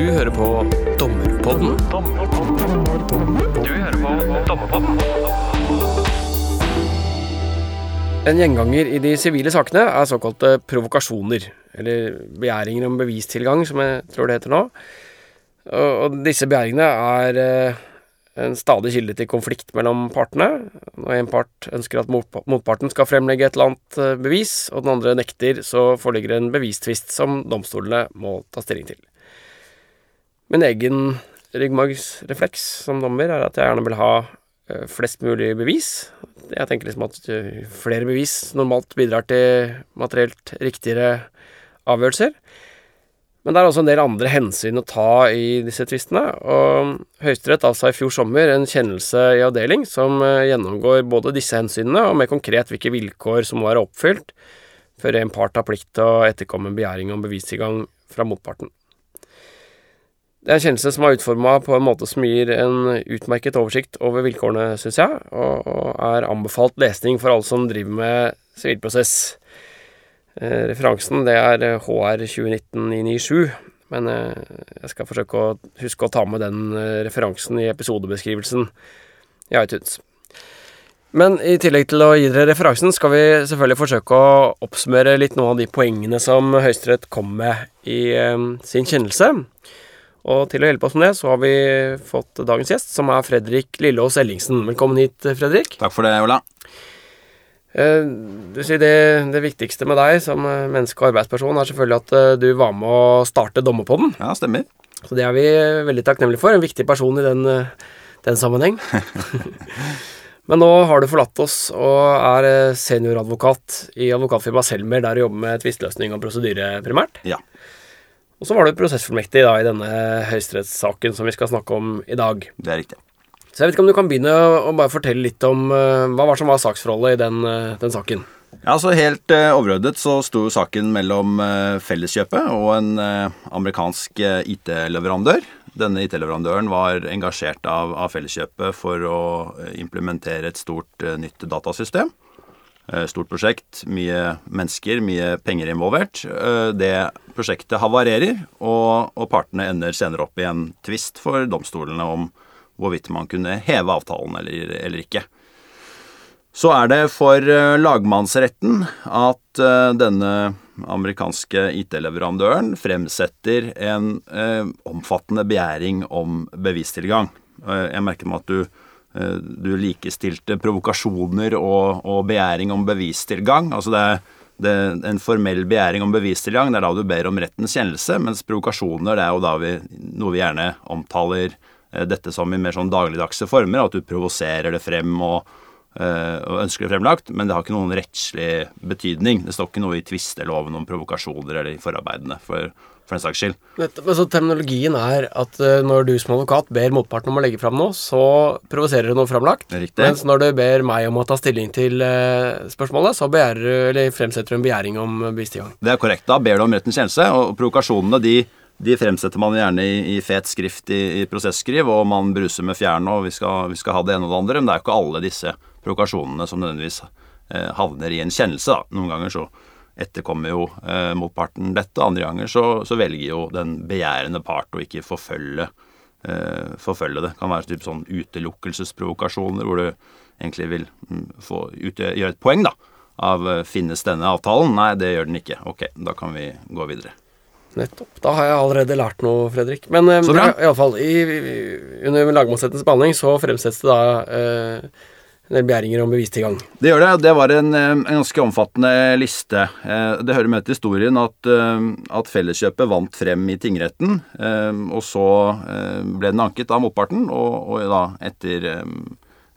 Du hører på Dommerpodden. Du hører på Dommerpodden. En gjenganger i de sivile sakene er såkalte provokasjoner, eller begjæringer om bevistilgang, som jeg tror det heter nå. Og disse begjæringene er eh, en stadig kilde til konflikt mellom partene. Når en part ønsker at motparten skal fremlegge et eller annet eh, bevis, og den andre nekter, så foreligger en bevistvist som domstolene må ta stilling til. Min egen ryggmargsrefleks som dommer er at jeg gjerne vil ha eh, flest mulig bevis. Jeg tenker liksom at eh, flere bevis normalt bidrar til materielt riktigere avgjørelser. Men det er også en del andre hensyn å ta i disse tvistene. Og Høyesterett avsa i fjor sommer en kjennelse i avdeling som eh, gjennomgår både disse hensynene og mer konkret hvilke vilkår som må være oppfylt før en part har plikt til å etterkomme en begjæring om bevistilgang fra motparten. Det er en kjennelse som er utforma på en måte som gir en utmerket oversikt over vilkårene, syns jeg, og, og, er anbefalt lesning for alle som driver med sivilprosess. Eh, referansen det er HR 2019-997, men eh, jeg skal forsøke å huske å ta med den eh, referansen i episodebeskrivelsen i iTunes. Men i tillegg til å gi dere referansen, skal vi selvfølgelig forsøke å oppsummere litt noen av de poengene som Høyesterett kom med i eh, sin kjennelse. Og til å hjelpe oss med det, så har vi fått dagens gjest, som er Fredrik Lilleås Ellingsen. Velkommen hit, Fredrik. Takk for det, Ola. Eh, du sier det, det, viktigste med deg som eh, menneske og arbeidsperson er selvfølgelig at eh, du var med å starte Dommerpodden. Ja, stemmer. Så det er vi veldig takknemlige for. En viktig person i den, den sammenheng. Men nå har du forlatt oss og er senioradvokat i advokatfirmaet Selmer, der du jobber med tvisteløsning og prosedyre primært. Ja. Og så var du prosessfullmektig da, i denne høyesterettssaken som vi skal snakke om i dag. Det er riktig. Så jeg vet ikke om du kan begynne å bare fortelle litt om uh, hva var som var saksforholdet i den, uh, den saken? Ja, så Helt uh, overordnet så sto saken mellom Felleskjøpet og en amerikansk IT-leverandør. Denne IT-leverandøren var engasjert av, av, Felleskjøpet for å implementere et stort nytt datasystem. Eh, stort prosjekt, mye mennesker, mye penger involvert. Eh, det prosjektet havarerer, og, og partene ender senere opp i en tvist for domstolene om hvorvidt man kunne heve avtalen eller, eller ikke. Så er det for eh, lagmannsretten at denne amerikanske IT-leverandøren fremsetter en omfattende begjæring om bevistilgang. Jeg merker meg at du du likestilte provokasjoner og, og, begjæring om bevistilgang. Altså det er, det en formell begjæring om bevistilgang, det er da du ber om rettens kjennelse, mens provokasjoner det er jo da vi, noe vi gjerne omtaler eh, dette som i mer sånn dagligdagse former, at du provoserer det frem og, eh, og, ønsker det fremlagt, men det har ikke noen rettslig betydning. Det står ikke noe i tvisteloven om provokasjoner eller i forarbeidene for, for den saks skyld. Men så terminologien er at uh, når du som advokat ber motparten om å legge fram noe, så provoserer du noe framlagt. Riktig. Mens når du ber meg om å ta stilling til uh, spørsmålet, så eller fremsetter du en begjæring om bevistilgang. Det er korrekt. Da ber du om rettens kjennelse, og provokasjonene de, de fremsetter man gjerne i, i fet skrift i, i, prosesskriv, og man bruser med fjærene, og vi skal, vi skal, ha det ene og det andre. Men det er jo ikke alle disse provokasjonene som nødvendigvis eh, havner i en kjennelse. Da. Noen ganger så etterkommer jo eh, motparten dette. Andre ganger så, så, velger jo den begjærende part å ikke forfølge, eh, forfølge det. Det kan være typ sånn utelukkelsesprovokasjoner hvor du egentlig vil mm, få ut, gjøre et poeng da, av eh, finnes denne avtalen. Nei, det gjør den ikke. Ok, da kan vi gå videre. Nettopp. Da har jeg allerede lært noe, Fredrik. Men eh, iallfall, i, under lagmannsrettens behandling så fremsettes det da eh, del begjæringer om bevistilgang. Det gjør det. Det var en, eh, en ganske omfattende liste. Eh, det hører med til historien at, eh, at, Felleskjøpet vant frem i tingretten. Og så ble den anket av motparten, og, og da etter,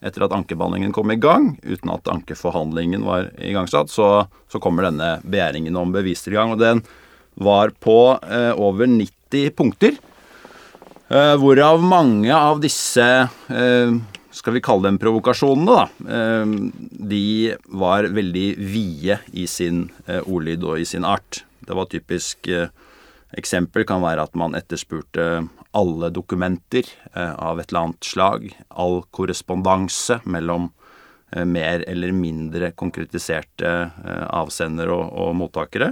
etter at ankebehandlingen kom i gang, uten at ankeforhandlingen var igangsatt, så, så kommer denne begjæringen om bevistilgang. Og den var på over 90 punkter. Hvorav mange av disse skal vi kalle dem provokasjonene, da, eh, de var veldig vide i sin eh, ordlyd og i sin art. Det var typisk eh, eksempel kan være at man etterspurte alle dokumenter av et eller annet slag, all korrespondanse mellom mer eller mindre konkretiserte avsendere og, og mottakere.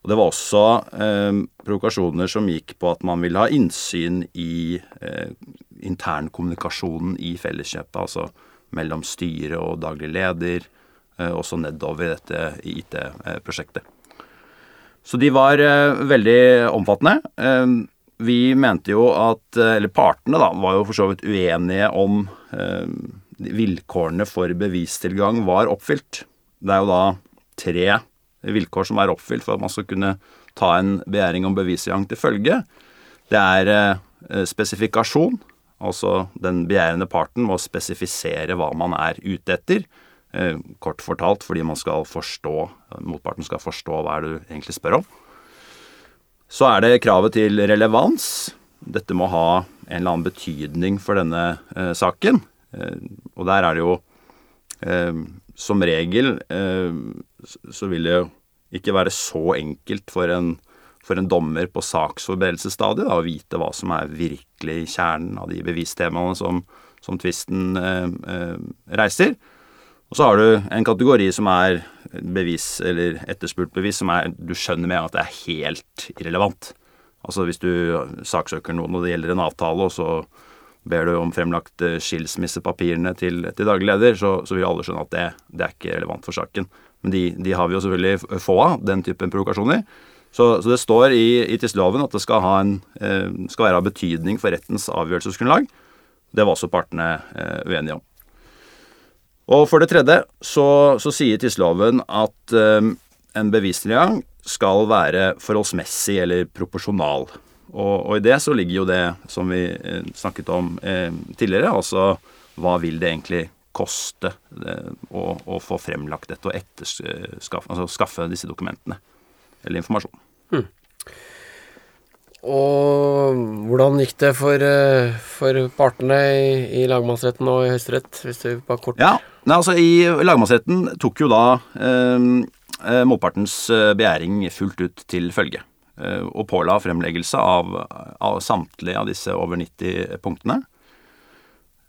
Og det var også eh, provokasjoner som gikk på at man ville ha innsyn i eh, internkommunikasjonen i Felleskjøpet, altså mellom styre og daglig leder, eh, også nedover dette IT-prosjektet. Så de var eh, veldig omfattende. Eh, vi mente jo at, eller partene da, var jo for så vidt uenige om vilkårene for bevistilgang var oppfylt. Det er jo da tre vilkår som er oppfylt for at man skal kunne ta en begjæring om bevistilgang til følge. Det er spesifikasjon, altså den begjærende parten må spesifisere hva man er ute etter. Eh, kort fortalt fordi man skal forstå, motparten skal forstå hva du egentlig spør om. Så er det kravet til relevans. Dette må ha en eller annen betydning for denne eh, saken. Eh, og der er det jo eh, som regel eh, så vil det jo ikke være så enkelt for en, for en dommer på saksforberedelsesstadiet å vite hva som er virkelig kjernen av de bevistemaene som, som tvisten eh, eh, reiser. Og så har du en kategori som er bevis, eller etterspurt bevis, som er du skjønner med at det er helt irrelevant. Altså hvis du saksøker noen, og det gjelder en avtale, og så ber du om fremlagt eh, skilsmissepapirene til, til daglig leder, så, så, vil alle skjønne at det, det, er ikke relevant for saken. Men de, de, har vi jo selvfølgelig få av, den typen provokasjoner. Så, så, det står i, i tvisteloven at det skal, en, eh, skal, være av betydning for rettens avgjørelsesgrunnlag. Det var også partene eh, uenige om. Og for det tredje så, så sier tvisteloven at eh, en bevistilgang skal være forholdsmessig eller proporsjonal. Og, og, i det så ligger jo det som vi eh, snakket om eh, tidligere, altså hva vil det egentlig koste eh, å, å, få fremlagt dette og etterskaffe altså skaffe disse dokumentene eller informasjon. Hmm. Og hvordan gikk det for, eh, for partene i, i, lagmannsretten og i Høyesterett, hvis du bare kort Ja, nei, altså I lagmannsretten tok jo da eh, eh motpartens begjæring fullt ut til følge. Eh, og påla fremleggelse av, av, samtlige av disse over 90 punktene.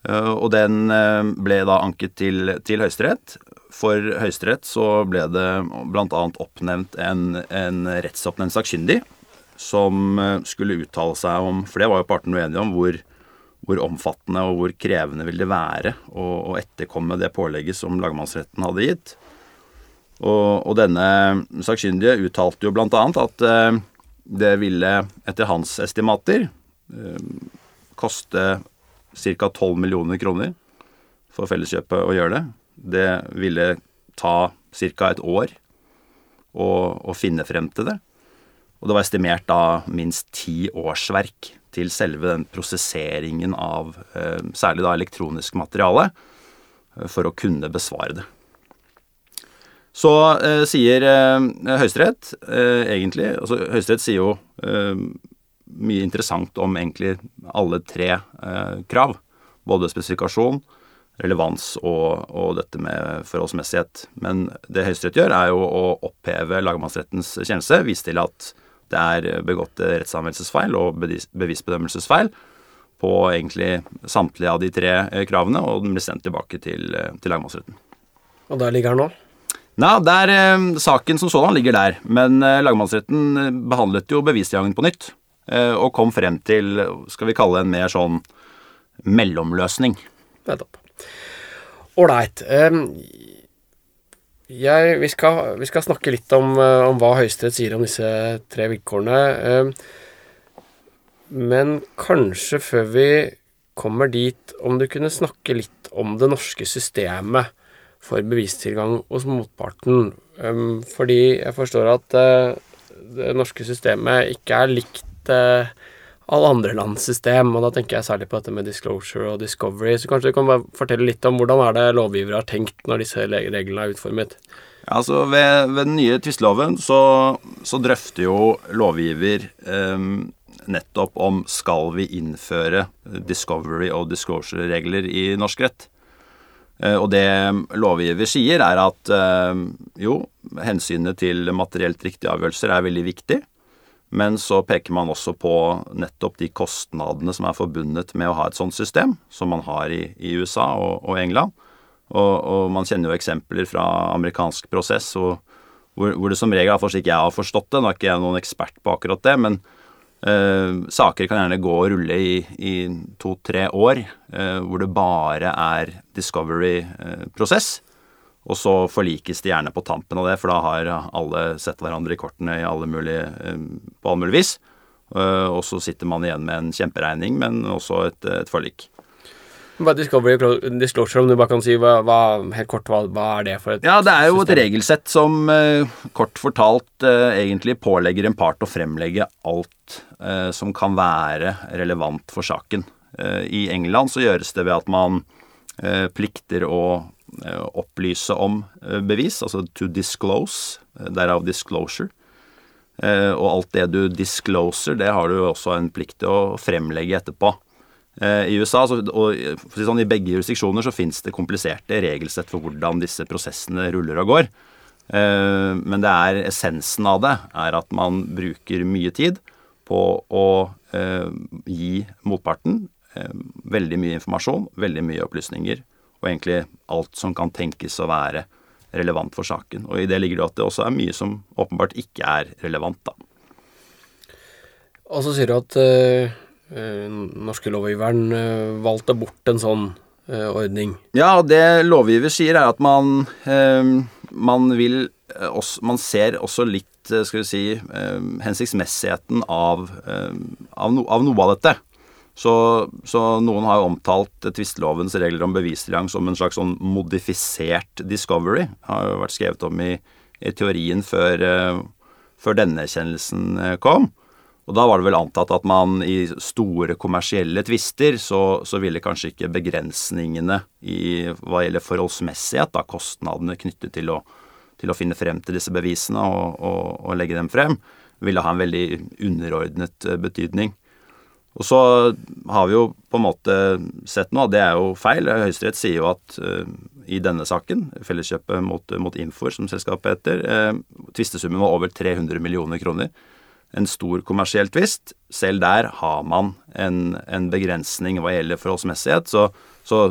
Eh, og den eh, ble da anket til, til Høyesterett. For Høyesterett så ble det bl.a. oppnevnt en, en rettsoppnevnt sakkyndig som skulle uttale seg om For det var jo partene uenige om hvor, hvor omfattende og hvor krevende vil det være å, å etterkomme det pålegget som lagmannsretten hadde gitt. Og, og denne sakkyndige uttalte jo bl.a. at eh, det ville etter hans estimater eh, koste ca. 12 millioner kroner for Felleskjøpet å gjøre det. Det ville ta ca. et år å, å, finne frem til det. Og det var estimert da minst ti årsverk til selve den prosesseringen av eh, særlig da elektronisk materiale eh, for å kunne besvare det. Så eh, sier eh, Høyesterett eh, egentlig altså Høyesterett sier jo eh, mye interessant om egentlig alle tre eh, krav. Både spesifikasjon, relevans og, og, dette med forholdsmessighet. Men det Høyesterett gjør, er jo å oppheve lagmannsrettens kjennelse, vise til at det er begått rettsanvendelsesfeil og bevisbedømmelsesfeil på egentlig samtlige av de tre eh, kravene, og den blir sendt tilbake til, til lagmannsretten. Og der ligger den nå? Nei, der, er Saken som sådan ligger der, men eh, lagmannsretten eh, behandlet jo bevisjagen på nytt. Eh, og kom frem til, skal vi kalle det en mer sånn mellomløsning. Nettopp. Ålreit. Um, vi, vi, skal snakke litt om, eh, om hva Høyesterett sier om disse tre vilkårene. Um, men kanskje før vi kommer dit, om du kunne snakke litt om det norske systemet for bevistilgang hos motparten. Um, fordi jeg forstår at uh, det norske systemet ikke er likt uh, alle andre lands system, og da tenker jeg særlig på dette med disclosure og discovery. Så kanskje du kan bare fortelle litt om hvordan er det lovgivere har tenkt når disse reglene er utformet? Ja, altså Ved, ved den nye tvisteloven så, så, drøfter jo lovgiver um, nettopp om skal vi innføre discovery og disclosure-regler i norsk rett. Eh, og det lovgiver sier, er at eh, jo, hensynet til materielt riktige avgjørelser er veldig viktig. Men så peker man også på nettopp de kostnadene som er forbundet med å ha et sånt system, som man har i, i USA og, og England. Og, og, man kjenner jo eksempler fra amerikansk prosess hvor, hvor, det som regel, iallfall slik jeg har forstått det, nå er ikke jeg noen ekspert på akkurat det, men eh, saker kan gjerne gå og rulle i, i to-tre år, eh, hvor det bare er discovery-prosess. Og så forlikes de gjerne på tampen av det, for da har alle sett hverandre i kortene i alle mulige, eh, på alle mulige vis. Eh, og så sitter man igjen med en kjemperegning, men også et, et forlik. Discovery Disclosure, om du bare kan si hva, hva, helt kort, hva, hva, er det for et Ja, det er jo et regelsett som eh, kort fortalt egentlig pålegger en part å fremlegge alt som kan være relevant for saken. I England så gjøres det ved at man plikter å opplyse om bevis, altså to disclose, derav disclosure. og alt det du discloser, det har du også en plikt til å fremlegge etterpå. Eh, I USA, og sånn, i begge jurisdiksjoner, så fins det kompliserte regelsett for hvordan disse prosessene ruller og går. Eh, men det er essensen av det er at man bruker mye tid på å eh, gi motparten veldig mye informasjon, veldig mye opplysninger, og egentlig alt som kan tenkes å være relevant for saken. Og i det ligger det at det også er mye som åpenbart ikke er relevant, da. Og så sier du at Eh, norske lovgiveren øh, valgte bort en sånn øh, ordning. Ja, og det lovgiver sier, er at man, man vil også, Man ser også litt, skal vi si, hensiktsmessigheten av, av, no, av noe av dette. Så, så, noen har jo omtalt tvistelovens regler om bevistilgang som en slags sånn modifisert discovery. Det har jo vært skrevet om i, i teorien før, før denne kjennelsen kom. Og da var det vel antatt at man i store kommersielle tvister så, så, ville kanskje ikke begrensningene i hva gjelder forholdsmessighet, da kostnadene knyttet til å, til å finne frem til disse bevisene og, og, og, legge dem frem, ville ha en veldig underordnet eh, betydning. Og så har vi jo på en måte sett noe, det er jo feil. Høyesterett sier jo at uh, i denne saken, Felleskjøpet mot, mot Infor, som selskapet heter, uh, tvistesummen var over 300 millioner kroner en stor kommersiell tvist. Selv der har man en, en begrensning hva gjelder forholdsmessighet. Så, så,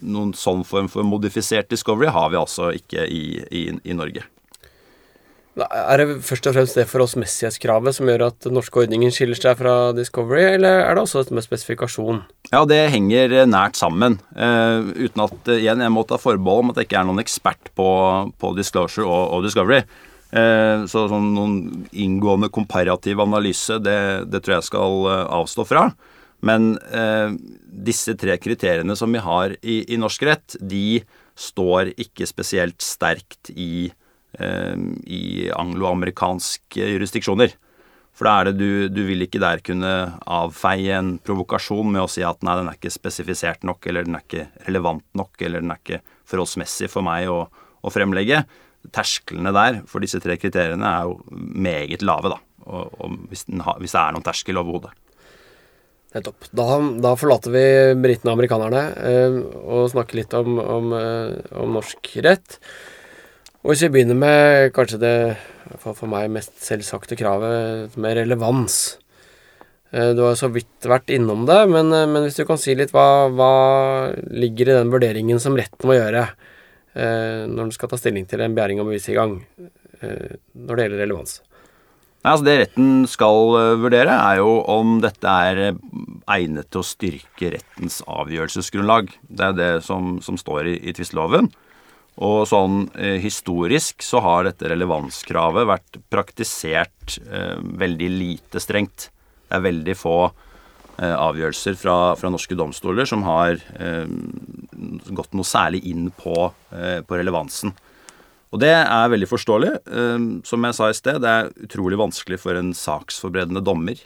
noen sånn form for modifisert discovery har vi altså ikke i, i, i Norge. Er det først og fremst det forholdsmessighetskravet som gjør at den norske ordningen skiller seg fra Discovery, eller er det også dette med spesifikasjon? Ja, det henger nært sammen. Uh, uten at igjen, jeg må ta forbehold om at jeg ikke er noen ekspert på, på Disclosure og, og Discovery. Uh, så sånn noen inngående komparativ analyse, det, det, tror jeg skal eh, avstå fra. Men uh, disse tre kriteriene som vi har i, i, norsk rett, de står ikke spesielt sterkt i, eh, i angloamerikanske jurisdiksjoner. For da er det du, du vil ikke der kunne avfeie en provokasjon med å si at nei, den er ikke spesifisert nok, eller den er ikke relevant nok, eller den er ikke forholdsmessig for meg å, å fremlegge tersklene der for disse tre kriteriene er jo meget lave, da. Og, og hvis, ha, hvis, det er noen terskel overhodet. Nettopp. Da, da, forlater vi britene og amerikanerne eh, og snakker litt om, om, eh, om, norsk rett. Og hvis vi begynner med kanskje det for, meg mest selvsagte kravet med relevans. Eh, du har så vidt vært innom det, men, eh, men hvis du kan si litt hva, hva ligger i den vurderingen som retten må gjøre? Eh, når du skal ta stilling til en begjæring om bevistilgang eh, når det gjelder relevans? Nei, altså Det retten skal vurdere, er jo om dette er egnet til å styrke rettens avgjørelsesgrunnlag. Det er det som, som står i, i tvisteloven. Og sånn eh, historisk så har dette relevanskravet vært praktisert eh, veldig lite strengt. Det er veldig få Eh, avgjørelser fra, fra, norske domstoler som har eh, gått noe særlig inn på, eh, på, relevansen. Og det er veldig forståelig. Eh, som jeg sa i sted, det er utrolig vanskelig for en saksforberedende dommer,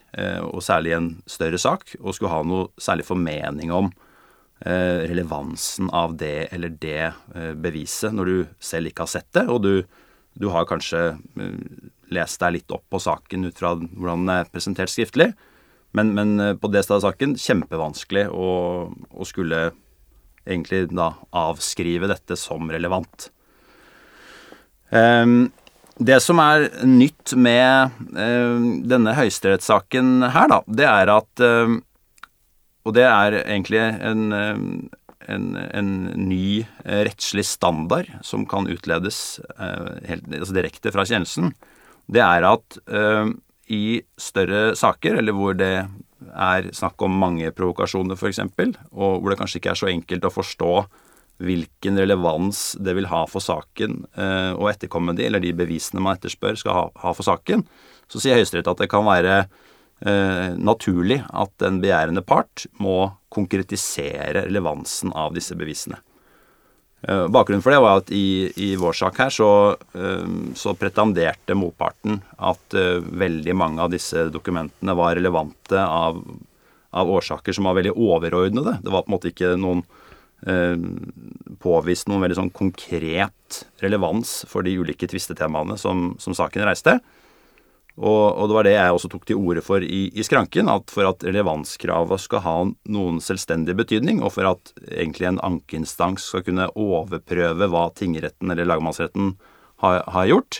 og særlig en større sak, å skulle ha noe særlig formening om relevansen av det eller det beviset når du selv ikke har sett det, og du, du har kanskje lest deg litt opp på saken ut fra hvordan den er presentert skriftlig. Men, men eh, på det stedet av saken kjempevanskelig å, å, skulle egentlig da avskrive dette som relevant. Um, det som er nytt med um, denne høyesterettssaken her, da, det er at um, Og det er egentlig en, en, en ny eh, rettslig standard som kan utledes helt, altså direkte fra kjennelsen. Det er at i større saker, eller hvor det er snakk om mange provokasjoner f.eks., og hvor det kanskje ikke er så enkelt å forstå hvilken relevans det vil ha for saken eh, å etterkomme de, eller de bevisene man etterspør skal ha for saken, så sier Høyesterett at det kan være eh, naturlig at den begjærende part må konkretisere relevansen av disse bevisene. Eh, bakgrunnen for det var at i, i vår sak her så, eh, så pretenderte motparten at veldig mange av disse dokumentene var relevante av, av årsaker som var veldig overordnede. Det var på en måte ikke noen påvist noen veldig sånn konkret relevans for de ulike tvistetemaene som, som saken reiste. Og, og, det var det jeg også tok til orde for i, i, skranken, at for at relevanskravet skal ha noen selvstendig betydning, og for at egentlig en ankeinstans skal kunne overprøve hva tingretten eller lagmannsretten har, har gjort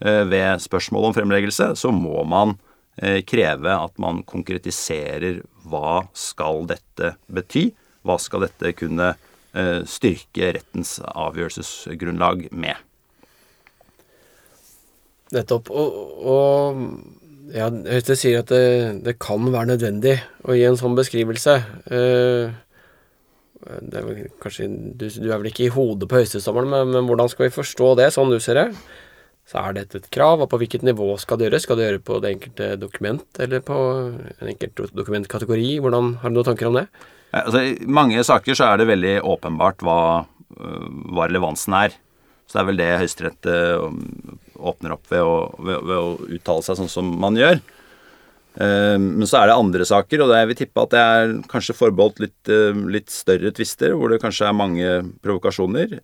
eh, ved spørsmål om fremleggelse, så må man eh, kreve at man konkretiserer hva skal dette bety, hva skal dette kunne eh, styrke rettens avgjørelsesgrunnlag med? Nettopp. Og, og ja, Høyesterett sier at det, det, kan være nødvendig å gi en sånn beskrivelse. Uh, er kanskje, du, du, er vel ikke i hodet på høyesterettsdommeren, men, men, hvordan skal vi forstå det, sånn du ser det? Så er dette et krav, og på hvilket nivå skal det gjøres? Skal det gjøres på det enkelte dokument, eller på en enkelt dokumentkategori? Hvordan, Har du noen tanker om det? Altså, I mange saker så er det veldig åpenbart hva, øh, hva relevansen er. Så det er vel det Høyesterett øh, åpner opp ved å, ved, ved å, uttale seg sånn som man gjør. Øh, men så er det andre saker, og jeg vil tippe at det er kanskje forbeholdt litt, litt større tvister, hvor det kanskje er mange provokasjoner,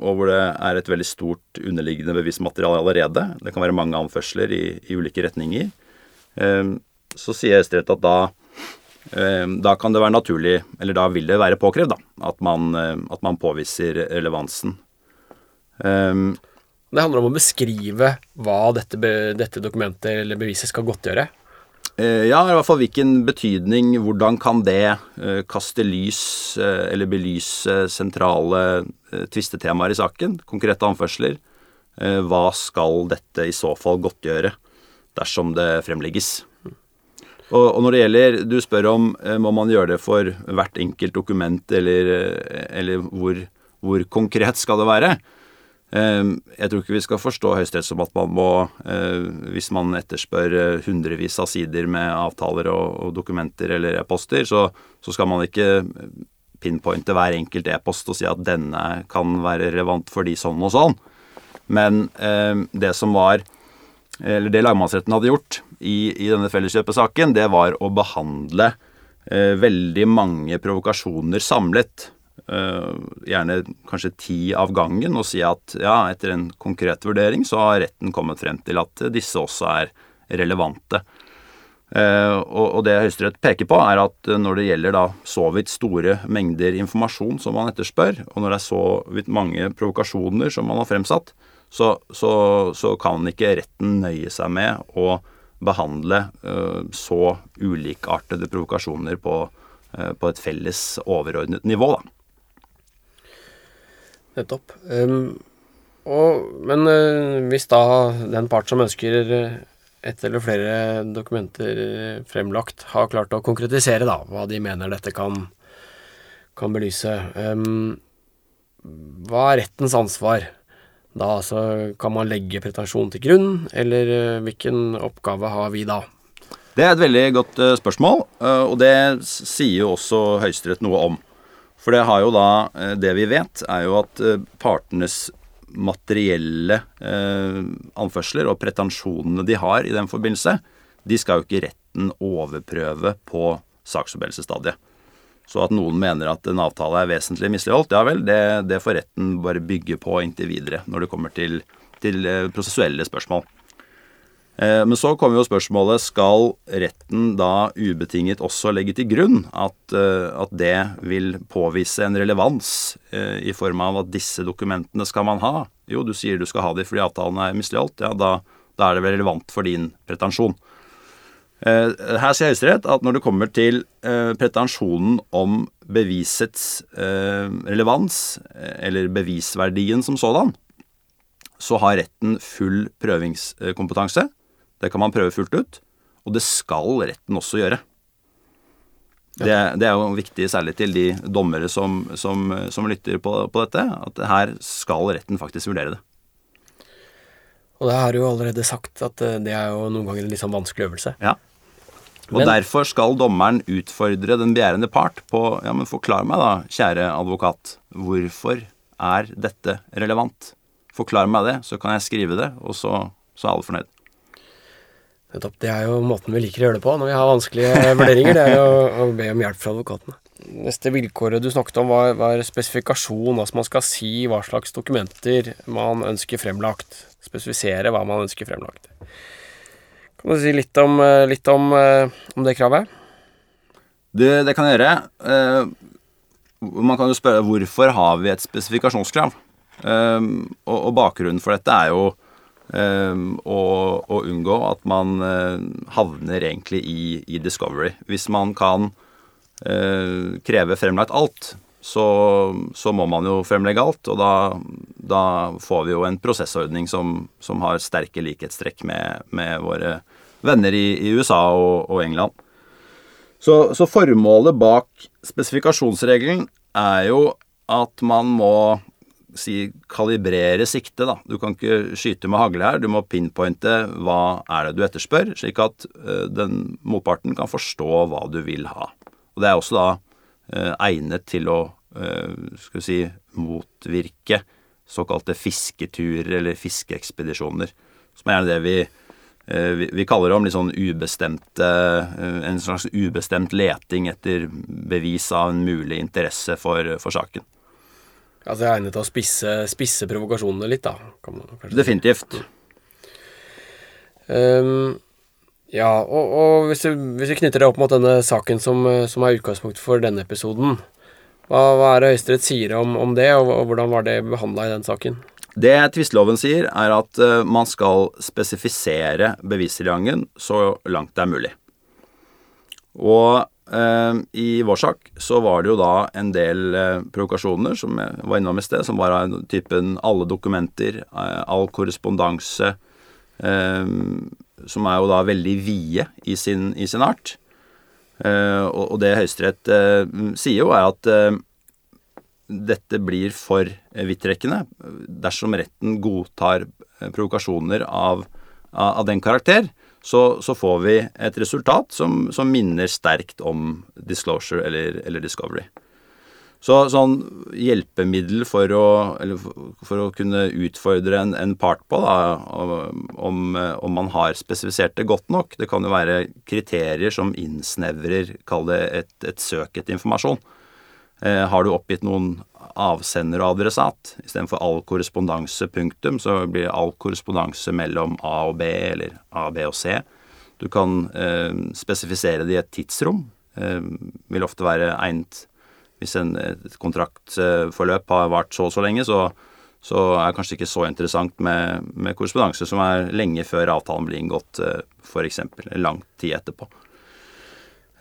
og hvor det er et veldig stort underliggende bevismateriale allerede. Det kan være mange anførsler i, i ulike retninger. Så sier Høyesterett at da Eh, da kan det være naturlig, eller da vil det være påkrevd, da, at man, eh, at man påviser relevansen. Um, det handler om å beskrive hva dette, dette dokumentet eller beviset skal godtgjøre? Ja, i hvert fall hvilken betydning, hvordan kan det kaste lys eller belyse sentrale tvistetemaer i saken? Konkrete anførsler. Hva skal dette i så fall godtgjøre dersom det fremlegges? Og, når det gjelder Du spør om eh, må man gjøre det for hvert enkelt dokument, eller, eh, eller hvor, hvor, konkret skal det være? Eh, jeg tror ikke vi skal forstå Høyesterett som at man må, hvis man etterspør hundrevis av sider med avtaler og, dokumenter eller e-poster, så, skal man ikke pinpointe hver enkelt e-post og si at denne kan være relevant fordi sånn og sånn. Men det som var eller det lagmannsretten hadde gjort i, i denne felleskjøpesaken, det var å behandle eh, veldig mange provokasjoner samlet. Eh, gjerne kanskje ti av gangen, og si at ja, etter en konkret vurdering så har retten kommet frem til at disse også er relevante. Eh, og, det Høyesterett peker på, er at når det gjelder da så vidt store mengder informasjon som man etterspør, og når det er så vidt mange provokasjoner som man har fremsatt, så, så, så kan ikke retten nøye seg med å behandle uh, så ulikartede provokasjoner på, på, et felles overordnet nivå, da. Nettopp. Um, og, men uh, hvis da den part som ønsker ett eller flere dokumenter fremlagt, har klart å konkretisere da, hva de mener dette kan, kan belyse, um, hva er rettens ansvar? Da altså, kan man legge pretensjon til grunn, eller uh, hvilken oppgave har vi da? Det er et veldig godt uh, spørsmål, og det sier jo også Høyesterett noe om. For det har jo da Det vi vet, er jo at partenes materielle anførsler og pretensjonene de har i den forbindelse, de skal jo ikke retten overprøve på saksoppgjørelsesstadiet. Så at noen mener at en avtale er vesentlig misligholdt, ja vel, det, det får retten bare bygge på inntil videre når det kommer til, til eh, prosessuelle spørsmål. Eh, men så kommer jo spørsmålet skal retten da ubetinget også legge til grunn at, eh, at det vil påvise en relevans i form av at disse dokumentene skal man ha. Jo, du sier du skal ha de fordi avtalen er misligholdt. Ja, da, da er det vel relevant for din pretensjon. Eh, her sier Høyesterett at når det kommer til eh, pretensjonen om bevisets eh, relevans, eh, eller bevisverdien som sådan, så har retten full prøvingskompetanse. Det kan man prøve fullt ut. Og det skal retten også gjøre. Det, det er jo viktig særlig til de dommere som, som, som lytter på, på, dette, at her skal retten faktisk vurdere det. Og det har du jo allerede sagt, at eh, det er jo noen ganger en litt sånn vanskelig øvelse. Ja. Og men, derfor skal dommeren utfordre den begjærende part på Ja, men forklar meg da, kjære advokat, hvorfor er dette relevant? Forklar meg det, så kan jeg skrive det, og så, så er alle fornøyd. Nettopp. Det er jo måten vi liker å gjøre det på når vi har vanskelige vurderinger. Det er jo å be om hjelp fra advokatene. Neste vilkåret du snakket om, var, var spesifikasjon. Altså man skal si hva slags dokumenter man ønsker fremlagt. Spesifisere hva man ønsker fremlagt. Kan du si litt om, eh, litt om, eh, om det kravet? Det, det kan jeg gjøre. Uh, man kan jo spørre hvorfor har vi et spesifikasjonskrav? Uh, og, og bakgrunnen for dette er jo og, og, unngå at man eh, havner egentlig i, i discovery. Hvis man kan eh, kreve fremlagt alt, så, så, må man jo fremlegge alt. Og da, da får vi jo en prosessordning som, som har sterke likhetstrekk med, med våre venner i, i USA og, og England. Så, så, formålet bak spesifikasjonsregelen er jo at man må si, kalibrere siktet. da. Du kan ikke skyte med hagle her. Du må pinpointe hva er det du etterspør, slik at uh, den motparten kan forstå hva du vil ha. Og Det er også da uh, egnet til å uh, skal vi si, motvirke såkalte fisketurer eller fiskeekspedisjoner. Som er gjerne det vi, vi, kaller kaller om litt sånn ubestemte En slags ubestemt leting etter bevis av en mulig interesse for, for saken. Altså jeg er egnet til å spisse, spisse provokasjonene litt, da. Definitivt. Um, ja, og, og hvis, du, hvis, vi knytter det opp mot denne saken som, som er utgangspunkt for denne episoden, hva, hva er det Høyesterett sier om, om, det, og, og hvordan var det behandla i den saken? Det tvisteloven sier, er at uh, man skal spesifisere bevistilgangen så langt det er mulig. Og I vår sak så var det jo da en del eh, provokasjoner, som jeg var innom i sted, som var av typen alle dokumenter, eh, all korrespondanse, som er jo da veldig vide i sin, i sin art. Og det Høyesterett sier jo, er at dette blir for vidtrekkende dersom retten godtar provokasjoner av, av den karakter så, så, får vi et resultat som, som minner sterkt om disclosure eller, eller discovery. Så sånn hjelpemiddel for å, for å kunne utfordre en, en part på, da, om, om, man har spesifisert det godt nok Det kan jo være kriterier som innsnevrer, kall det et, et søk etter informasjon. Eh, har du oppgitt noen avsender og adressat. Istedenfor all korrespondanse punktum, så blir det all korrespondanse mellom A og B, eller A, B og C. Du kan eh, spesifisere det i et tidsrom. Eh, vil ofte være egnet hvis en, et kontraktforløp har vart så og så lenge, så, så er det kanskje ikke så interessant med, med korrespondanse som er lenge før avtalen blir inngått, eh, f.eks. Lang tid etterpå.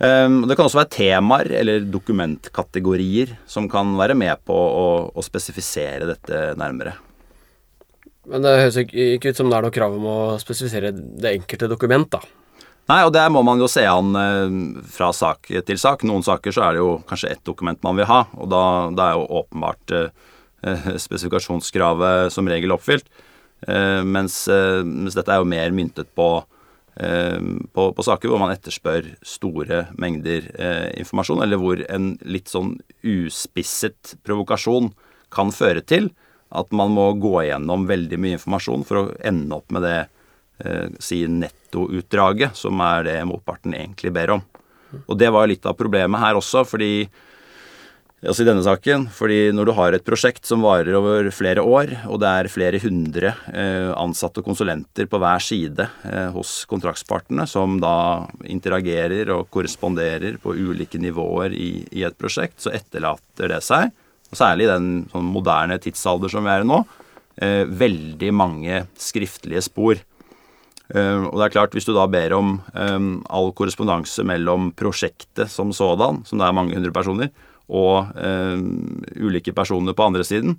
Um, det kan også være temaer eller dokumentkategorier som kan være med på å, å spesifisere dette nærmere. Men det høres ikke ut som det er noe krav om å spesifisere det enkelte dokument, da. Nei, og der må man jo se an eh, fra sak til sak. Noen saker så er det jo kanskje ett dokument man vil ha, og da, da er jo åpenbart eh, spesifikasjonskravet som regel oppfylt. Eh, mens, eh, mens, dette er jo mer myntet på på, på, saker hvor man etterspør store mengder eh, informasjon, eller hvor en litt sånn uspisset provokasjon kan føre til at man må gå igjennom veldig mye informasjon for å ende opp med det eh, si nettoutdraget, som er det motparten egentlig ber om. Og det var litt av problemet her også, fordi altså i denne saken. Fordi når du har et prosjekt som varer over flere år, og det er flere hundre eh, ansatte og konsulenter på hver side eh, hos kontraktspartene som da interagerer og korresponderer på ulike nivåer i, i et prosjekt, så etterlater det seg, og særlig i den sånn moderne tidsalder som vi er i nå, eh, veldig mange skriftlige spor. Og det er klart, hvis du da ber om all korrespondanse mellom prosjektet som sådan, som det er mange hundre personer, og um, ulike personer på andre siden,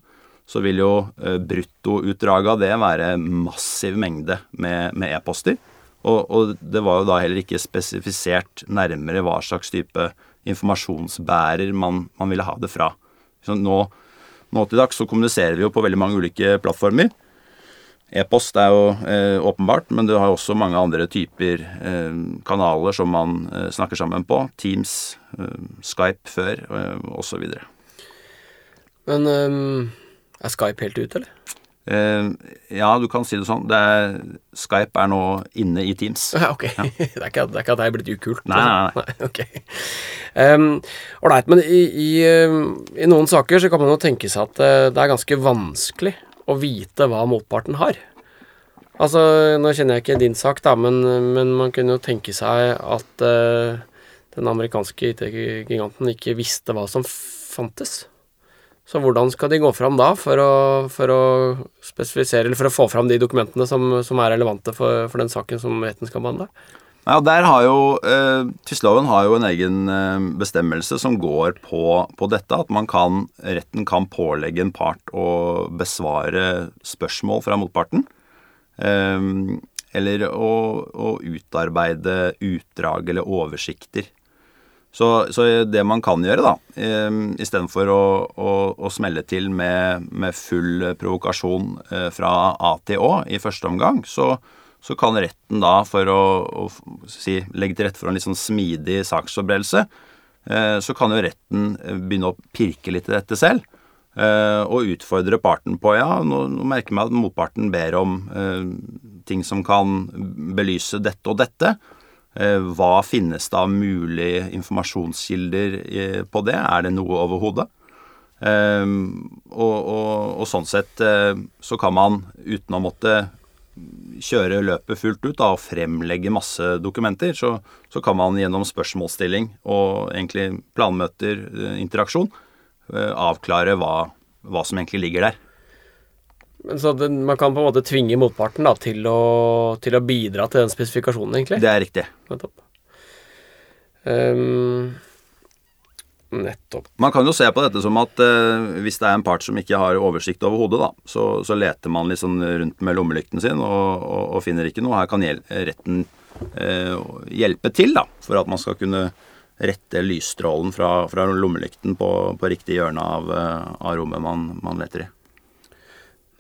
så vil jo uh, bruttoutdraget av det være massiv mengde med e-poster. E og, og, det var jo da heller ikke spesifisert nærmere hva slags type informasjonsbærer man, man ville ha det fra. Så nå, nå til dags så kommuniserer vi jo på veldig mange ulike plattformer. E-post er jo eh, åpenbart, men du har også mange andre typer eh, kanaler som man eh, snakker sammen på. Teams, eh, Skype før, eh, osv. Men um, er Skype helt ute, eller? Eh, ja, du kan si det sånn. Det er, Skype er nå inne i Teams. Ja, ok. Ja. det, er ikke, det, er ikke, at det er blitt ukult? Nei, nei, nei. nei ok. Ålreit, um, men i, i, i, noen saker så kan man jo tenke seg at det er ganske vanskelig å vite hva motparten har. Altså, nå kjenner jeg ikke din sak, da, men, men man kunne jo tenke seg at uh, den amerikanske IT-giganten ikke visste hva som fantes. Så hvordan skal de gå fram da for å, for å spesifisere, eller for å få fram de dokumentene som, som er relevante for, for, den saken som retten skal behandle? Ja, der har jo, eh, Tvistloven har jo en egen eh, bestemmelse som går på, på, dette. At man kan, retten kan pålegge en part å besvare spørsmål fra motparten. Eh, eller å, å, utarbeide utdrag eller oversikter. Så, så, det man kan gjøre, da, eh, istedenfor å, å, å smelle til med, med full provokasjon eh, fra A til Å i første omgang, så, så kan retten da, for å, å si, legge til rette for en litt sånn smidig saksforberedelse, eh, så kan jo retten eh, begynne å pirke litt i dette selv. Eh, og utfordre parten på ja, nå, nå merker jeg at motparten ber om eh, ting som kan belyse dette og dette. Eh, hva finnes det av mulige informasjonskilder eh, på det? Er det noe overhodet? Og, og, og, sånn sett så kan man uten å måtte kjøre løpet fullt ut da, og fremlegge masse dokumenter, så, så, kan man gjennom spørsmålsstilling og egentlig planmøter, eh, interaksjon, eh, avklare hva, hva som egentlig ligger der. Så det, man kan på en måte tvinge motparten da, til, å, til å bidra til den spesifikasjonen, egentlig? Det er riktig. Nettopp. Um, Nettopp. Man kan jo se på dette som at eh, hvis det er en part som ikke har oversikt over hodet, da, så, så leter man litt sånn rundt med lommelykten sin og, og, og finner ikke noe. Her kan retten eh, hjelpe til da, for at man skal kunne rette lysstrålen fra, fra lommelykten på, på, riktig hjørne av, eh, av rommet man, man, leter i.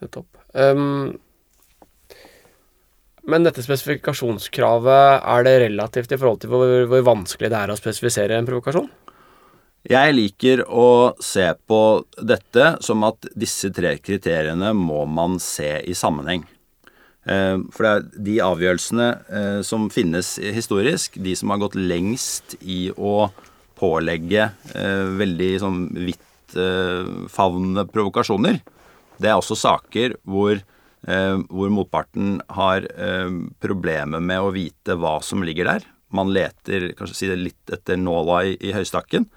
Nettopp. Um, men dette spesifikasjonskravet, er det relativt i forhold til hvor, hvor vanskelig det er å spesifisere en provokasjon? Jeg liker å se på dette som at disse tre kriteriene må man se i sammenheng. Eh, for det er de avgjørelsene eh, som finnes historisk, de som har gått lengst i å pålegge eh, veldig sånn vidtfavnende provokasjoner, det er også saker hvor, hvor motparten har problemer med å vite hva som ligger der. Man leter kanskje si det litt etter nåla i, i høystakken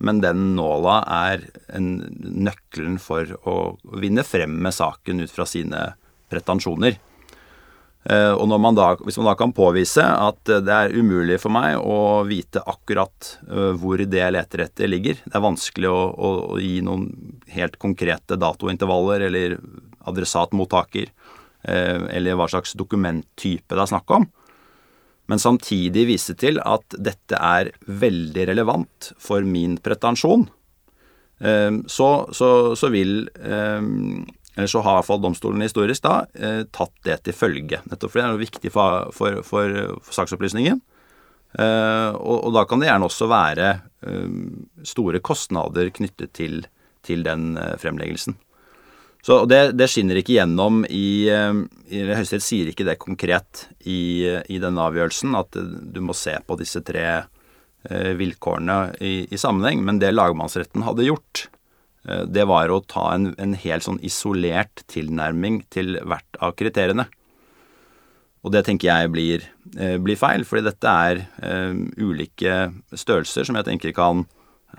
men den nåla er en, nøkkelen for å vinne frem med saken ut fra sine pretensjoner. Eh, og man da, hvis man da kan påvise at det er umulig for meg å vite akkurat eh, hvor det jeg leter etter, ligger Det er vanskelig å, å gi noen helt konkrete datointervaller eller adressatmottaker eh, eller hva slags dokumenttype det er snakk om men samtidig vise til at dette er veldig relevant for min pretensjon, ehm, så, så, så vil ehm, eller så har i hvert fall domstolen historisk da eh, tatt det til følge. Nettopp fordi det er noe viktig for, for, for, for saksopplysningen. Eh, og, og, da kan det gjerne også være ehm, store kostnader knyttet til, til den eh, fremleggelsen. Så det, det, skinner ikke gjennom i, eh, i Høyesterett sier ikke det konkret i, i denne avgjørelsen, at du må se på disse tre eh, vilkårene i, i, sammenheng. Men det lagmannsretten hadde gjort, eh, det var å ta en, en helt sånn isolert tilnærming til hvert av kriteriene. Og det tenker jeg blir, blir feil, fordi dette er ulike størrelser som jeg tenker kan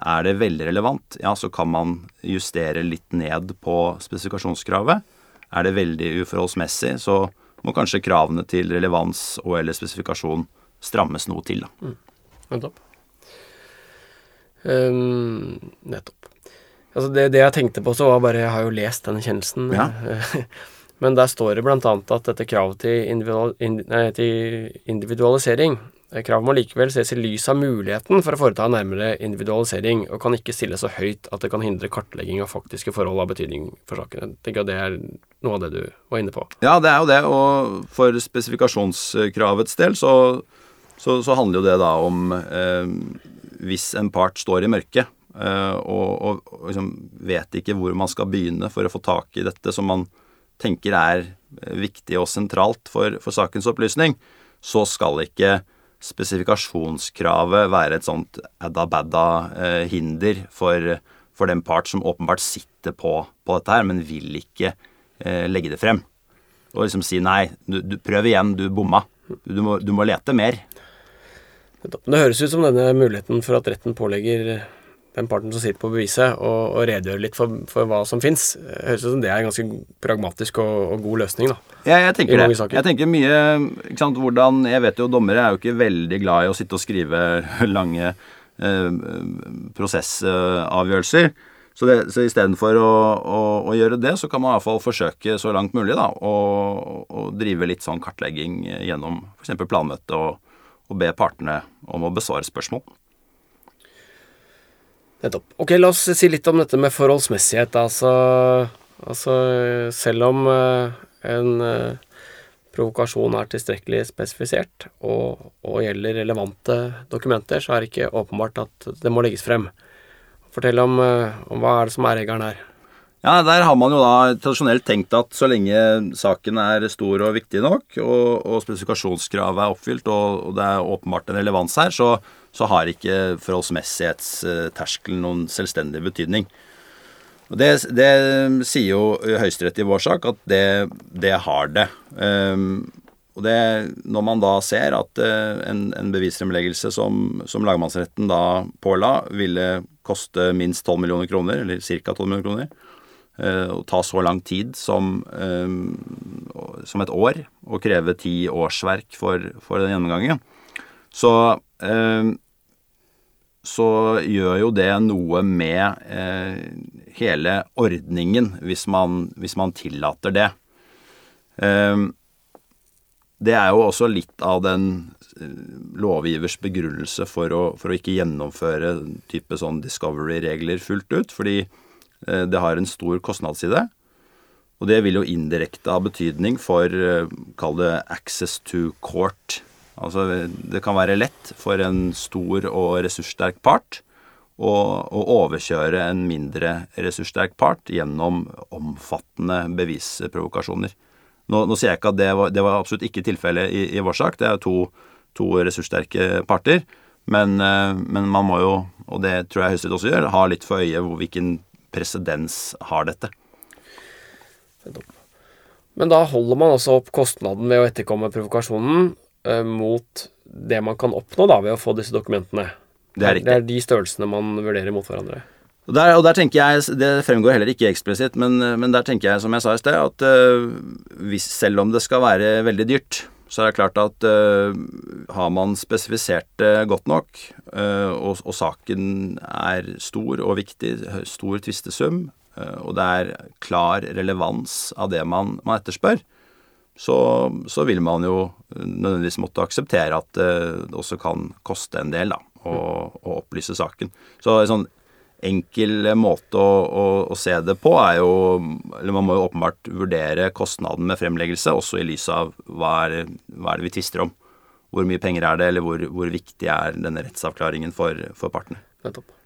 er det veldig relevant, ja, så kan man justere litt ned på spesifikasjonskravet. Er det veldig uforholdsmessig, så, må kanskje kravene til relevans og eller spesifikasjon strammes noe til. da. Nettopp. Um, nettopp. Altså det, det jeg tenkte på, så var bare Jeg har jo lest den kjennelsen. Ja. Men der står det bl.a. at dette kravet til, individual, til individualisering Kravet må likevel ses i lys av muligheten for å foreta en nærmere individualisering, og kan ikke stilles så høyt at det kan hindre kartlegging av faktiske forhold av betydning for saken. Jeg tenker at det er noe av det du var inne på. Ja, det er jo det. Og for spesifikasjonskravets del så, så, så handler jo det da om eh, hvis en part står i mørket eh, og, og, og liksom vet ikke hvor man skal begynne for å få tak i dette som man tenker er eh, viktig og sentralt for, for sakens opplysning, så skal ikke spesifikasjonskravet være et sånt adda-badda eh, hinder for, for den part som åpenbart sitter på, på dette her, men vil ikke eh, legge det frem. Og liksom si nei, du, du, prøv igjen, du bomma. Du må, du må lete mer. Det høres ut som denne muligheten for at retten pålegger den parten som sitter på beviset, og, og redegjøre litt for, for hva som fins. Høres ut som det er en ganske pragmatisk og, og god løsning, da. Ja, jeg tenker det. saker. Jeg tenker mye ikke sant, hvordan, Jeg vet jo dommere er jo ikke veldig glad i å sitte og skrive lange eh, prosessavgjørelser. Så, det, så istedenfor å, å, å gjøre det, så kan man i hvert fall forsøke så langt mulig da, å, å drive litt sånn kartlegging gjennom f.eks. planmøte og, og be partene om å besvare spørsmål. Nettopp. Ok, la oss si litt om dette med forholdsmessighet. Altså, altså selv om eh, en eh, provokasjon er tilstrekkelig spesifisert og, og gjelder relevante dokumenter, så er det ikke åpenbart at det må legges frem. Fortell om, eh, om hva er det som er regelen her. Ja, Der har man jo da tradisjonelt tenkt at så lenge saken er stor og viktig nok, og, og spesifikasjonskravet er oppfylt, og, og det er åpenbart en relevans her, så, så har ikke forholdsmessighetsterskelen noen selvstendig betydning. Og det, det sier jo Høyesterett i vår sak, at det, det har det. Um, og det, når man da ser at uh, en, en bevisfremleggelse som, som lagmannsretten da påla, ville koste minst 12 millioner kroner, eller ca. 12 millioner kroner, uh, og ta så lang tid som, um, som et år, og kreve ti årsverk for, for den gjennomgangen, så um, så gjør jo det noe med eh, hele ordningen, hvis man, hvis man tillater det. Eh, det er jo også litt av den eh, lovgivers begrunnelse for å, for å ikke gjennomføre type sånn discovery-regler fullt ut, fordi eh, det har en stor kostnadsside. Og det vil jo indirekte ha betydning for, eh, kall det access to court. Altså det kan være lett for en stor og ressurssterk part å, å overkjøre en mindre ressurssterk part gjennom omfattende bevisprovokasjoner. Nå, nå sier jeg ikke at det var, det var absolutt ikke tilfellet i, i vår sak. Det er to, to ressurssterke parter. Men, eh, men, man må jo, og det tror jeg Høyesterett også gjør, ha litt for øye hvilken presedens har dette. Men da holder man også opp kostnaden ved å etterkomme provokasjonen mot det man kan oppnå da ved å få disse dokumentene. Det er. Det er de størrelsene man vurderer mot hverandre. Og der, og der tenker jeg, Det fremgår heller ikke eksplisitt, men, men der tenker jeg, som jeg sa i sted, at uh, hvis, selv om det skal være veldig dyrt, så er det klart at uh, har man spesifisert det godt nok, uh, og, og, saken er stor og viktig, stor tvistesum, og det er klar relevans av det man, man etterspør, så, så, vil man jo nødvendigvis måtte akseptere at det også kan koste en del da, å, å opplyse saken. Så en sånn enkel måte å, å, å, se det på er jo Eller man må jo åpenbart vurdere kostnaden med fremleggelse, også i lys av hva er, hva er det vi tvister om. Hvor mye penger er det, eller hvor, hvor viktig er denne rettsavklaringen for, for partene. Nettopp.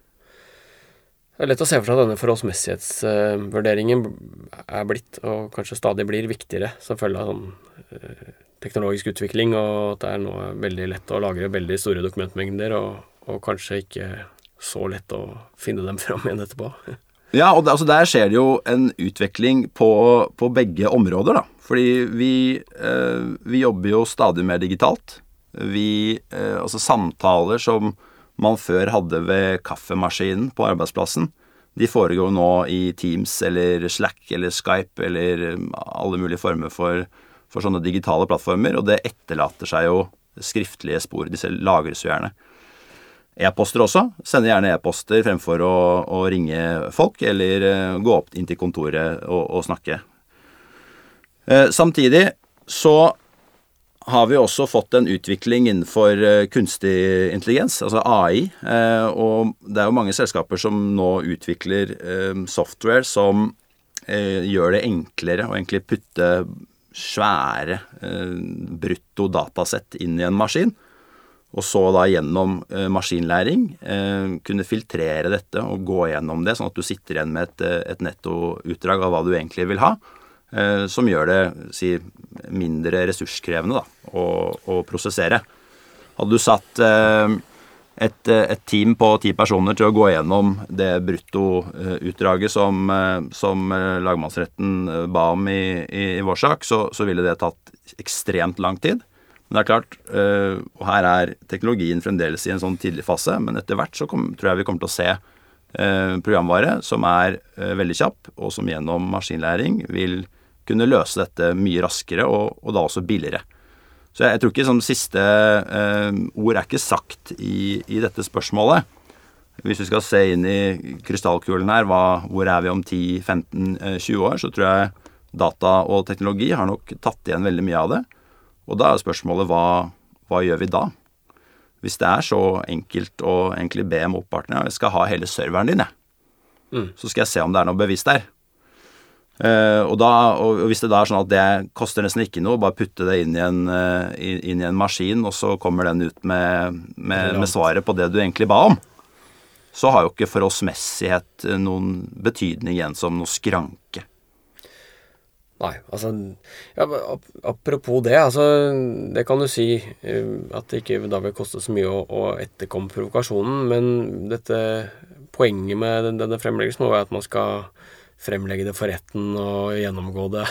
Det er lett å se for seg at denne forholdsmessighetsvurderingen er blitt, og kanskje stadig blir, viktigere som følge av sånn eh, teknologisk utvikling, og at det er nå veldig lett å lagre veldig store dokumentmengder, og, og kanskje ikke så lett å finne dem fram igjen etterpå. Ja, og altså der skjer det jo en utvikling på, på begge områder, da. Fordi vi, eh, vi, jobber jo stadig mer digitalt. Vi eh, Altså samtaler som man før hadde ved kaffemaskinen på arbeidsplassen, de foregår nå i Teams eller Slack eller Skype eller alle mulige former for, for sånne digitale plattformer, og det etterlater seg jo skriftlige spor. Disse lagres jo gjerne. E-poster også. Sender gjerne e-poster fremfor å, å, ringe folk eller uh, gå opp inn til kontoret og, og snakke. Uh, samtidig så har vi også fått en utvikling innenfor uh, kunstig intelligens, altså AI. og det er jo mange selskaper som nå utvikler software som gjør det enklere å egentlig putte svære brutto datasett inn i en maskin og så da gjennom eh, maskinlæring eh, kunne filtrere dette og gå gjennom det, sånn at du sitter igjen med et, eh, et nettoutdrag av hva du egentlig vil ha, eh, som gjør det si, mindre ressurskrevende da, å, å, prosessere. Hadde du satt eh, et, eh, et, team på ti personer til å gå gjennom det bruttoutdraget som, som lagmannsretten ba om i, i, i vår sak, så, så ville det tatt ekstremt lang tid. Men det er klart, og her er teknologien fremdeles i en sånn tidlig fase, men etter hvert så kom, tror jeg vi kommer til å se programvare som er veldig kjapp, og som gjennom maskinlæring vil kunne løse dette mye raskere, og, og da også billigere. Så jeg, jeg tror ikke som siste ord er ikke sagt i, i, dette spørsmålet. Hvis vi skal se inn i krystallkulen her, hva, hvor er vi om 10-15-20 år, så tror jeg data og teknologi har nok tatt igjen veldig mye av det. Og da er spørsmålet hva, hva gjør vi da? Hvis det er så enkelt å egentlig be motparten jeg skal ha hele serveren din, jeg. Mm. Så skal jeg se om det er noe bevisst der. Uh, og, da, og, hvis det da er sånn at det koster nesten ikke noe, bare putte det inn i en, uh, inn i en maskin, og så kommer den ut med, med, med, svaret på det du egentlig ba om, så har jo ikke forholdsmessighet noen betydning igjen som noe skranke. Nei, altså ja, Apropos det, altså Det kan du si eh, at det ikke da vil koste så mye å, å etterkomme provokasjonen, men dette poenget med denne fremleggelsen må være at man skal fremlegge det for retten og gjennomgå det.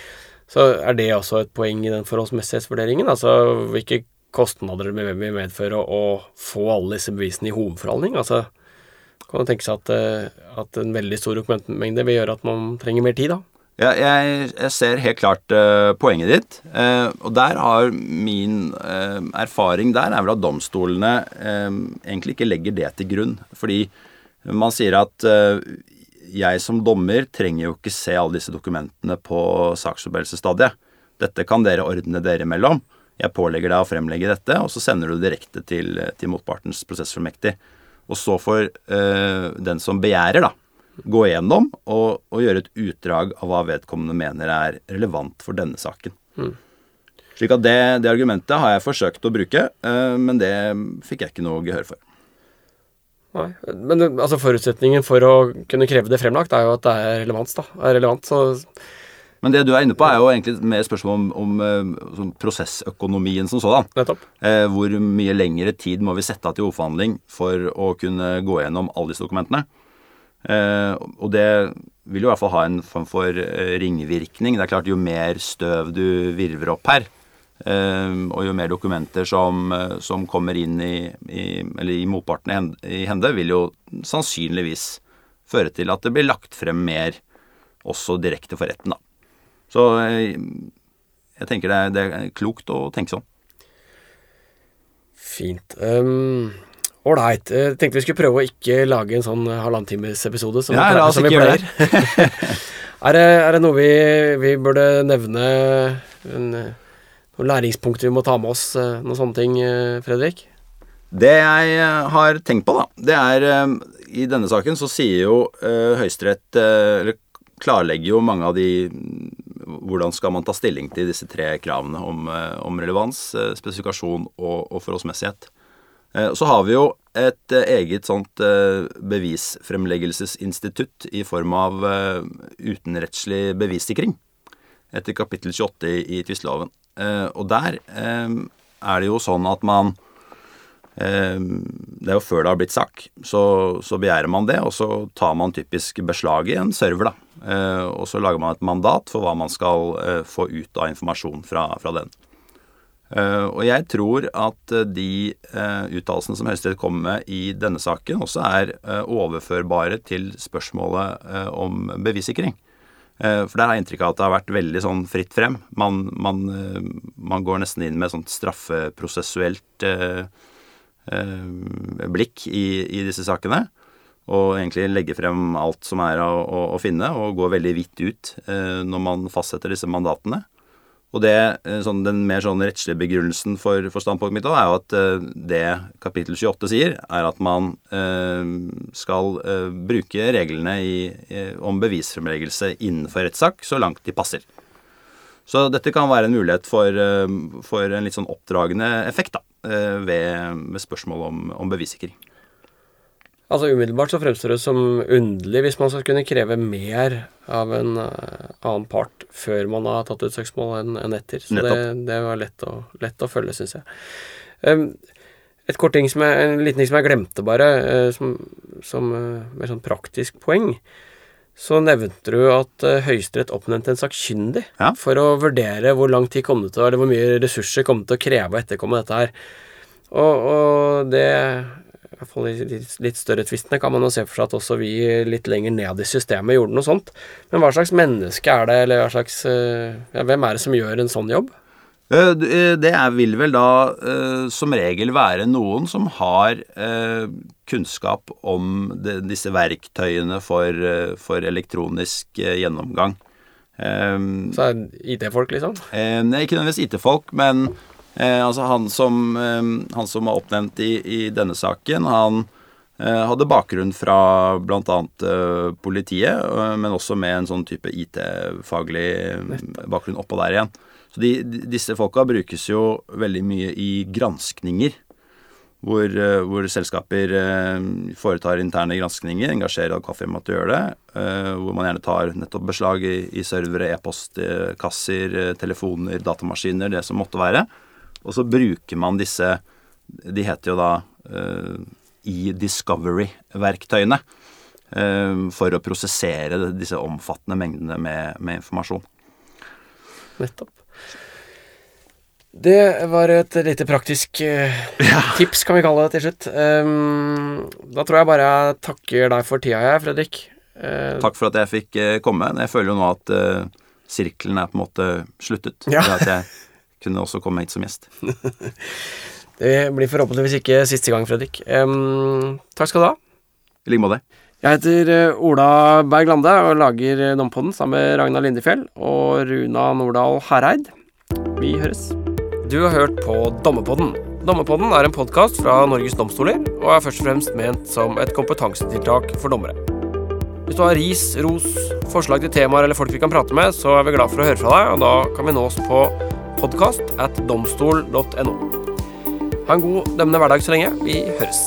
Så er det også et poeng i den forholdsmessighetsvurderingen. Altså hvilke kostnader det vil medføre å få alle disse bevisene i hovedforhandling. Altså kan man tenke seg at, eh, at en veldig stor dokumentmengde vil gjøre at man trenger mer tid, da? Ja, jeg, jeg, ser helt klart uh, poenget ditt. Uh, og der har min uh, erfaring der er vel at domstolene egentlig ikke legger det til grunn. Fordi man sier at jeg som dommer trenger jo ikke se alle disse dokumentene på saksforberedelsesstadiet. Dette kan dere ordne dere imellom. Jeg pålegger deg å fremlegge dette, og så sender du det direkte til, til motpartens prosessfullmektig. Og så får den som begjærer, da, gå igjennom og, og, gjøre et utdrag av hva vedkommende mener er relevant for denne saken. Mm. Slik at det, det, argumentet har jeg forsøkt å bruke, øh, men det fikk jeg ikke noe gehør for. Nei, Men altså forutsetningen for å kunne kreve det fremlagt, er jo at det er relevans, da. Er relevant, så men det du er inne på, er jo egentlig mer spørsmål om, om, eh, prosessøkonomien som sådan. Nettopp. Eh, hvor mye lengre tid må vi sette av til hovedforhandling for å kunne gå gjennom alle disse dokumentene? Eh, og det vil jo i hvert fall ha en form for eh, ringvirkning. Det er klart Jo mer støv du virver opp her, og jo mer dokumenter som, som kommer inn i, i, eller i motparten i hende, vil jo sannsynligvis føre til at det blir lagt frem mer også direkte for retten. da. Så jeg tenker det er, det er klokt å tenke sånn. Fint. Um, Ålreit. Jeg tenkte vi skulle prøve å ikke lage en sånn halvannentimesepisode som, ja, som vi pleier. er, det, er det noe vi, vi burde nevne? En, noen læringspunkter vi må ta med oss? Eh, noen sånne ting, eh, Fredrik? Det jeg eh, har tenkt på, da, det er I denne saken så sier jo Høyesterett Eller klarlegger jo mange av de Hvordan skal man ta stilling til disse tre kravene om, om relevans, spesifikasjon og, og forholdsmessighet. Så har vi jo et eget sånt bevisfremleggelsesinstitutt i form av utenrettslig bevissikring etter kapittel 28 i tvisteloven. Og der er det jo sånn at man Det er jo før det har blitt sak, så, så begjærer man det, og så tar man typisk beslag i en server, da. Og så lager man et mandat for hva man skal få ut av informasjon fra, fra den. Og jeg tror at de uttalelsene som Høyesterett kommer med i denne saken, også er overførbare til spørsmålet om bevissikring. Eh, for der har jeg inntrykk av at det har vært veldig sånn fritt frem. Man, man, eh, man går nesten inn med sånt straffeprosessuelt eh, eh, blikk i, i, disse sakene. Og egentlig legger frem alt som er å, å, å finne, og går veldig vidt ut eh, når man fastsetter disse mandatene. Og det, eh, sånn, Den mer sånn rettslige begrunnelsen for, for standpunktet mitt er jo at uh, det kapittel 28 sier, er at man uh, skal uh, bruke reglene i, om bevisfremleggelse innenfor rettssak så langt de passer. Så dette kan være en mulighet for, for en litt sånn oppdragende effekt da, ved, ved spørsmål om, om bevissikring. Altså Umiddelbart så fremstår det som underlig hvis man skal kunne kreve mer av en uh, annen part før man har tatt ut søksmål enn en etter. Så det, det, var lett å, lett å følge, syns jeg. Um, et kort ting som jeg, En liten ting som jeg glemte, bare, uh, som, som uh, med sånn praktisk poeng. Så nevnte du at Høyesterett oppnevnte en sakkyndig ja. for å vurdere hvor lang tid kom det til, eller hvor mye ressurser kom det til å kreve å etterkomme dette her. Og, og det hvert fall i litt større tvistene, kan man jo se for seg at også vi litt lenger ned i systemet gjorde noe sånt. Men hva slags menneske er det, eller hva slags eh, ja, Hvem er det som gjør en sånn jobb? Eh, eh, det vil vel da som regel være noen som har kunnskap om disse verktøyene for, for elektronisk gjennomgang. Så er IT-folk, liksom? Ikke nødvendigvis IT-folk, men Eh, altså han som, eh, han som var oppnevnt i, i denne saken, han eh, hadde bakgrunn fra bl.a. Eh, politiet, eh, men også med en sånn type IT-faglig bakgrunn oppå der igjen. Så de, disse folka brukes jo veldig mye i granskninger. Hvor, eh, hvor selskaper foretar interne granskninger, engasjerer advokatfirmaet til å gjøre det. Hvor man gjerne tar nettopp beslag i, i servere, e-postkasser, telefoner, datamaskiner, det som måtte være. Og så bruker man disse De heter jo da uh, e-discovery-verktøyene uh, for å prosessere disse omfattende mengdene med, med informasjon. Nettopp. Det var et lite praktisk ja. tips, kan vi kalle det til slutt. Um, da tror jeg bare jeg takker deg for tida, jeg, Fredrik. Takk for at jeg fikk komme. Jeg føler jo nå at sirkelen er på en måte sluttet. Ja. At jeg kunne også komme hit som gjest. det blir forhåpentligvis ikke siste gang, Fredrik. Um, takk skal du ha. I like måte. Jeg heter eh, Ola Berg Lande og lager eh, Dompodden sammen med Ragnar Lindefjell og Runa Nordahl Hereid. Vi høres. Du har hørt på Dommepodden. Dommepodden er en podkast fra Norges domstoler og er først og fremst ment som et kompetansetiltak for dommere. Hvis du har ris, ros, forslag til temaer eller folk vi kan prate med, så er vi glad for å høre fra deg, og da kan vi nås på podkast at domstol.no. Ha en god dømmende hverdag så lenge. Vi høres.